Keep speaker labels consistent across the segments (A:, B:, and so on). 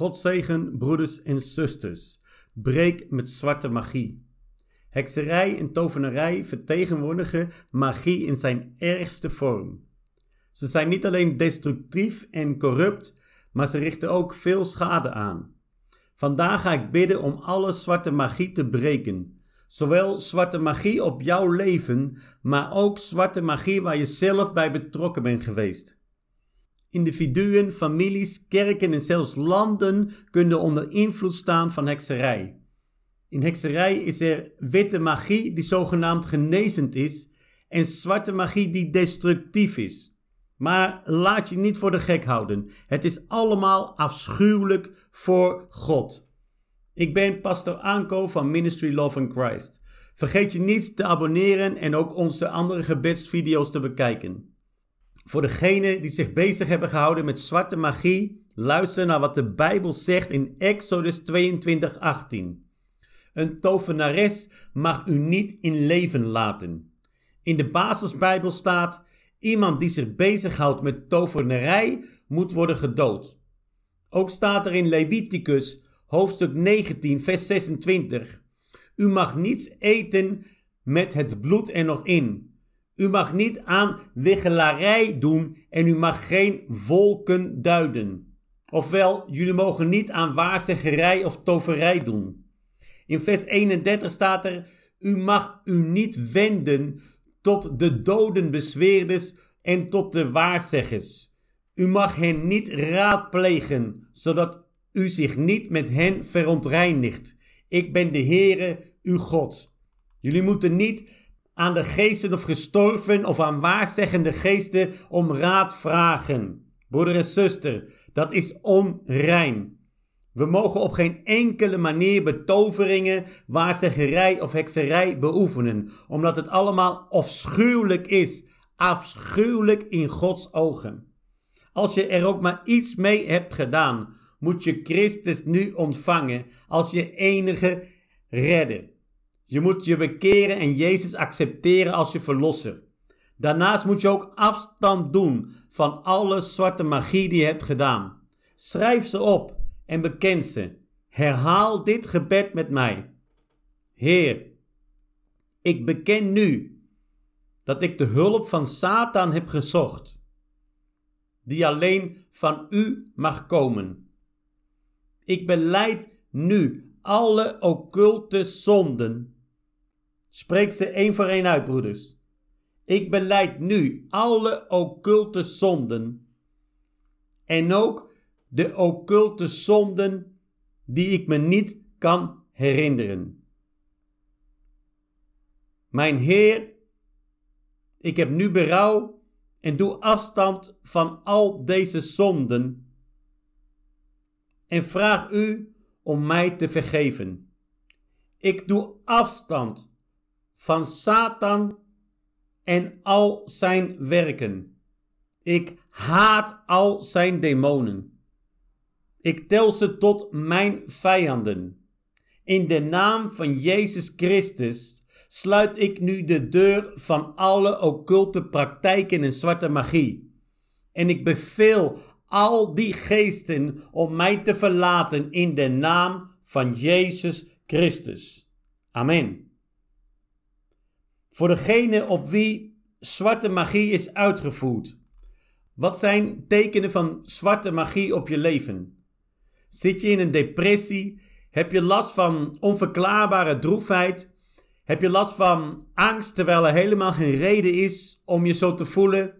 A: God zegen, broeders en zusters. Breek met zwarte magie. Hekserij en tovenarij vertegenwoordigen magie in zijn ergste vorm. Ze zijn niet alleen destructief en corrupt, maar ze richten ook veel schade aan. Vandaag ga ik bidden om alle zwarte magie te breken. Zowel zwarte magie op jouw leven, maar ook zwarte magie waar je zelf bij betrokken bent geweest. Individuen, families, kerken en zelfs landen kunnen onder invloed staan van hekserij. In hekserij is er witte magie die zogenaamd genezend is en zwarte magie die destructief is. Maar laat je niet voor de gek houden. Het is allemaal afschuwelijk voor God. Ik ben pastor Anko van Ministry Love in Christ. Vergeet je niet te abonneren en ook onze andere gebedsvideo's te bekijken. Voor degenen die zich bezig hebben gehouden met zwarte magie, luister naar wat de Bijbel zegt in Exodus 22:18. Een tovenares mag u niet in leven laten. In de basisbijbel staat: iemand die zich bezighoudt met tovenarij moet worden gedood. Ook staat er in Leviticus hoofdstuk 19 vers 26: U mag niets eten met het bloed er nog in. U mag niet aan wichelarij doen en u mag geen volken duiden. Ofwel, jullie mogen niet aan waarzeggerij of toverij doen. In vers 31 staat er: U mag u niet wenden tot de dodenbezweerders en tot de waarzeggers. U mag hen niet raadplegen, zodat u zich niet met hen verontreinigt. Ik ben de Heere, uw God. Jullie moeten niet aan de geesten of gestorven of aan waarzeggende geesten om raad vragen. Broeder en zuster, dat is onrein. We mogen op geen enkele manier betoveringen, waarzeggerij of hekserij beoefenen, omdat het allemaal afschuwelijk is, afschuwelijk in Gods ogen. Als je er ook maar iets mee hebt gedaan, moet je Christus nu ontvangen als je enige redder. Je moet je bekeren en Jezus accepteren als je verlosser. Daarnaast moet je ook afstand doen van alle zwarte magie die je hebt gedaan. Schrijf ze op en beken ze. Herhaal dit gebed met mij. Heer, ik beken nu dat ik de hulp van Satan heb gezocht, die alleen van u mag komen. Ik beleid nu alle occulte zonden Spreek ze één voor één uit, broeders. Ik beleid nu alle occulte zonden en ook de occulte zonden die ik me niet kan herinneren. Mijn Heer, ik heb nu berouw en doe afstand van al deze zonden en vraag u om mij te vergeven. Ik doe afstand van Satan en al zijn werken. Ik haat al zijn demonen. Ik tel ze tot mijn vijanden. In de naam van Jezus Christus sluit ik nu de deur van alle occulte praktijken en zwarte magie. En ik beveel al die geesten om mij te verlaten in de naam van Jezus Christus. Amen. Voor degene op wie zwarte magie is uitgevoerd. Wat zijn tekenen van zwarte magie op je leven? Zit je in een depressie? Heb je last van onverklaarbare droefheid? Heb je last van angst terwijl er helemaal geen reden is om je zo te voelen?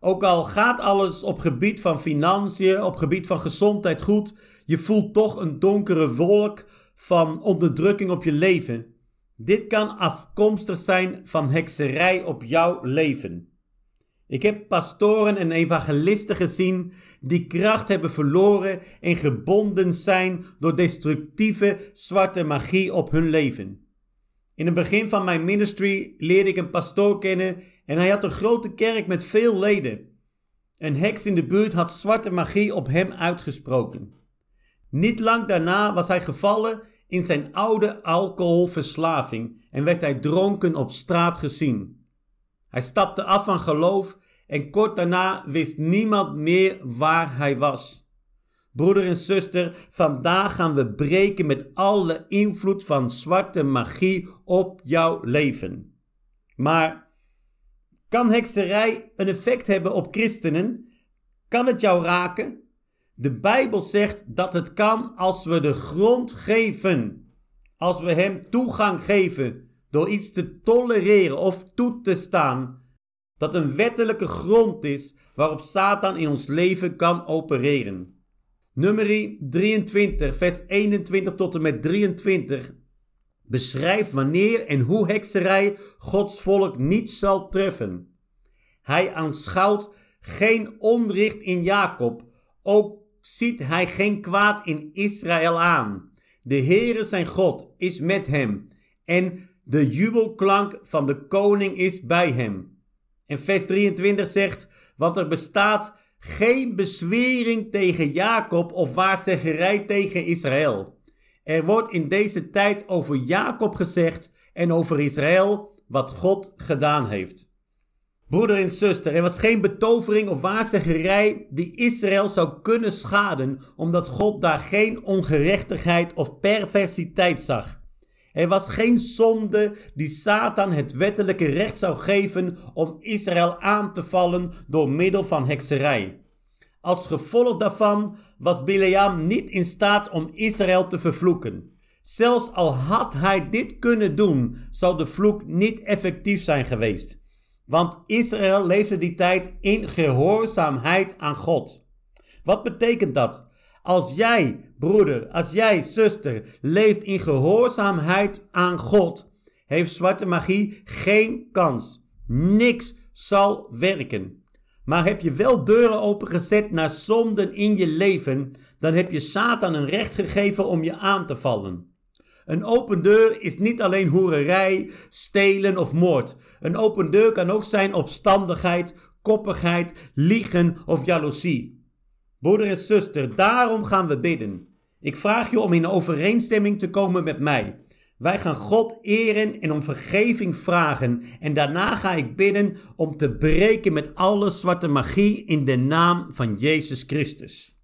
A: Ook al gaat alles op gebied van financiën, op gebied van gezondheid goed, je voelt toch een donkere wolk van onderdrukking op je leven. Dit kan afkomstig zijn van hekserij op jouw leven. Ik heb pastoren en evangelisten gezien die kracht hebben verloren en gebonden zijn door destructieve zwarte magie op hun leven. In het begin van mijn ministry leerde ik een pastoor kennen en hij had een grote kerk met veel leden. Een heks in de buurt had zwarte magie op hem uitgesproken. Niet lang daarna was hij gevallen in zijn oude alcoholverslaving en werd hij dronken op straat gezien. Hij stapte af van geloof en kort daarna wist niemand meer waar hij was. Broeder en zuster, vandaag gaan we breken met alle invloed van zwarte magie op jouw leven. Maar kan hekserij een effect hebben op christenen? Kan het jou raken? De Bijbel zegt dat het kan als we de grond geven. Als we hem toegang geven door iets te tolereren of toe te staan. Dat een wettelijke grond is waarop Satan in ons leven kan opereren. Nummerie 23, vers 21 tot en met 23 beschrijft wanneer en hoe hekserij Gods volk niet zal treffen. Hij aanschouwt geen onrecht in Jacob, ook ziet hij geen kwaad in Israël aan. De Heere zijn God is met hem en de jubelklank van de koning is bij hem. En vers 23 zegt, want er bestaat geen bezwering tegen Jacob of waarzeggerij tegen Israël. Er wordt in deze tijd over Jacob gezegd en over Israël wat God gedaan heeft. Broeder en zuster, er was geen betovering of waarzeggerij die Israël zou kunnen schaden, omdat God daar geen ongerechtigheid of perversiteit zag. Er was geen zonde die Satan het wettelijke recht zou geven om Israël aan te vallen door middel van hekserij. Als gevolg daarvan was Bileam niet in staat om Israël te vervloeken. Zelfs al had hij dit kunnen doen, zou de vloek niet effectief zijn geweest. Want Israël leefde die tijd in gehoorzaamheid aan God. Wat betekent dat? Als jij, broeder, als jij, zuster, leeft in gehoorzaamheid aan God, heeft zwarte magie geen kans. Niks zal werken. Maar heb je wel deuren opengezet naar zonden in je leven, dan heb je Satan een recht gegeven om je aan te vallen. Een open deur is niet alleen hoererij, stelen of moord. Een open deur kan ook zijn opstandigheid, koppigheid, liegen of jaloezie. Broeder en zuster, daarom gaan we bidden. Ik vraag je om in overeenstemming te komen met mij. Wij gaan God eren en om vergeving vragen. En daarna ga ik bidden om te breken met alle zwarte magie in de naam van Jezus Christus.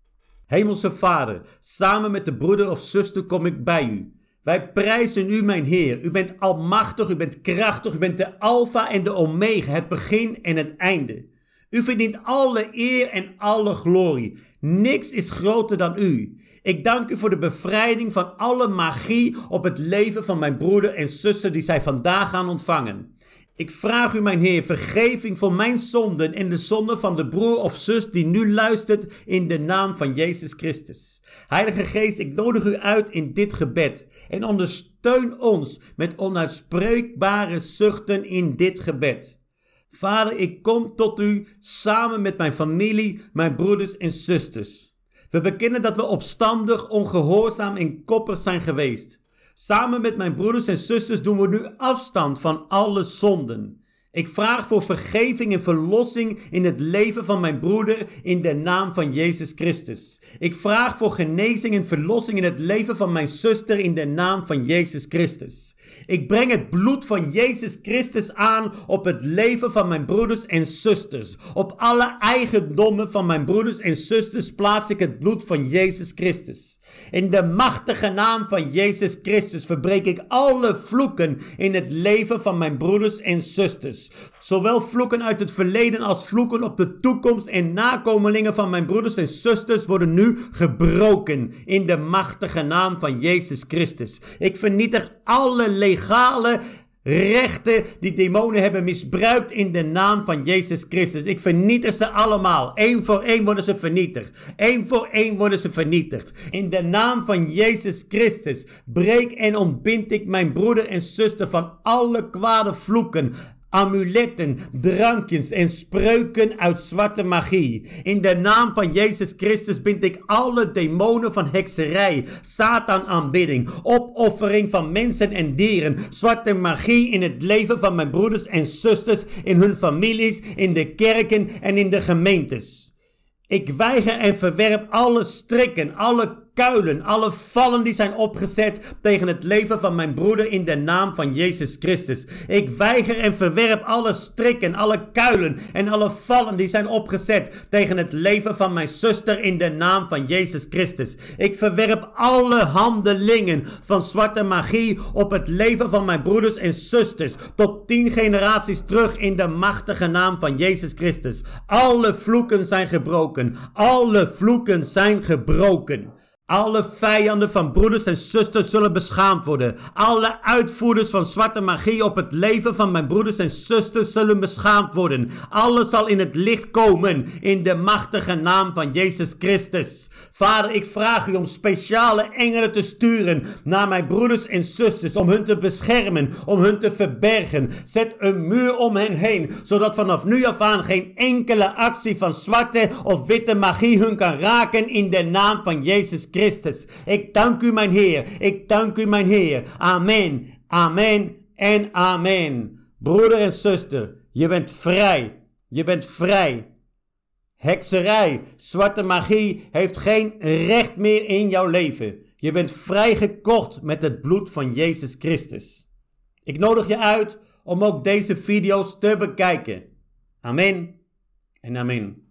A: Hemelse Vader, samen met de broeder of zuster kom ik bij u. Wij prijzen u, mijn Heer. U bent almachtig, u bent krachtig, u bent de Alpha en de Omega, het begin en het einde. U verdient alle eer en alle glorie. Niks is groter dan u. Ik dank u voor de bevrijding van alle magie op het leven van mijn broeder en zuster die zij vandaag gaan ontvangen. Ik vraag u, mijn Heer, vergeving voor mijn zonden en de zonden van de broer of zus die nu luistert in de naam van Jezus Christus. Heilige Geest, ik nodig u uit in dit gebed en ondersteun ons met onuitspreekbare zuchten in dit gebed. Vader, ik kom tot u samen met mijn familie, mijn broeders en zusters. We bekennen dat we opstandig, ongehoorzaam en koppig zijn geweest. Samen met mijn broeders en zusters doen we nu afstand van alle zonden. Ik vraag voor vergeving en verlossing in het leven van mijn broeder in de naam van Jezus Christus. Ik vraag voor genezing en verlossing in het leven van mijn zuster in de naam van Jezus Christus. Ik breng het bloed van Jezus Christus aan op het leven van mijn broeders en zusters. Op alle eigendommen van mijn broeders en zusters plaats ik het bloed van Jezus Christus. In de machtige naam van Jezus Christus verbreek ik alle vloeken in het leven van mijn broeders en zusters. Zowel vloeken uit het verleden als vloeken op de toekomst en nakomelingen van mijn broeders en zusters worden nu gebroken in de machtige naam van Jezus Christus. Ik vernietig alle legale rechten die demonen hebben misbruikt in de naam van Jezus Christus. Ik vernietig ze allemaal. Eén voor één worden ze vernietigd. Eén voor één worden ze vernietigd. In de naam van Jezus Christus breek en ontbind ik mijn broeder en zuster van alle kwade vloeken, amuletten, drankjes en spreuken uit zwarte magie. In de naam van Jezus Christus bind ik alle demonen van hekserij, Satan aanbidding, opoffering van mensen en dieren, zwarte magie in het leven van mijn broeders en zusters, in hun families, in de kerken en in de gemeentes. Ik weiger en verwerp alle strikken, alle kuilen, alle vallen die zijn opgezet tegen het leven van mijn broeder in de naam van Jezus Christus. Ik weiger en verwerp alle strikken, alle kuilen en alle vallen die zijn opgezet tegen het leven van mijn zuster in de naam van Jezus Christus. Ik verwerp alle handelingen van zwarte magie op het leven van mijn broeders en zusters tot tien generaties terug in de machtige naam van Jezus Christus. Alle vloeken zijn gebroken. Alle vloeken zijn gebroken. Alle vijanden van broeders en zusters zullen beschaamd worden. Alle uitvoerders van zwarte magie op het leven van mijn broeders en zusters zullen beschaamd worden. Alles zal in het licht komen in de machtige naam van Jezus Christus. Vader, ik vraag u om speciale engelen te sturen naar mijn broeders en zusters. Om hun te beschermen, om hun te verbergen. Zet een muur om hen heen, zodat vanaf nu af aan geen enkele actie van zwarte of witte magie hun kan raken in de naam van Jezus Christus. Christus. Ik dank u, mijn Heer. Ik dank u, mijn Heer. Amen, amen en amen. Broeder en zuster, je bent vrij. Je bent vrij. Hekserij, zwarte magie heeft geen recht meer in jouw leven. Je bent vrijgekocht met het bloed van Jezus Christus. Ik nodig je uit om ook deze video's te bekijken. Amen en amen.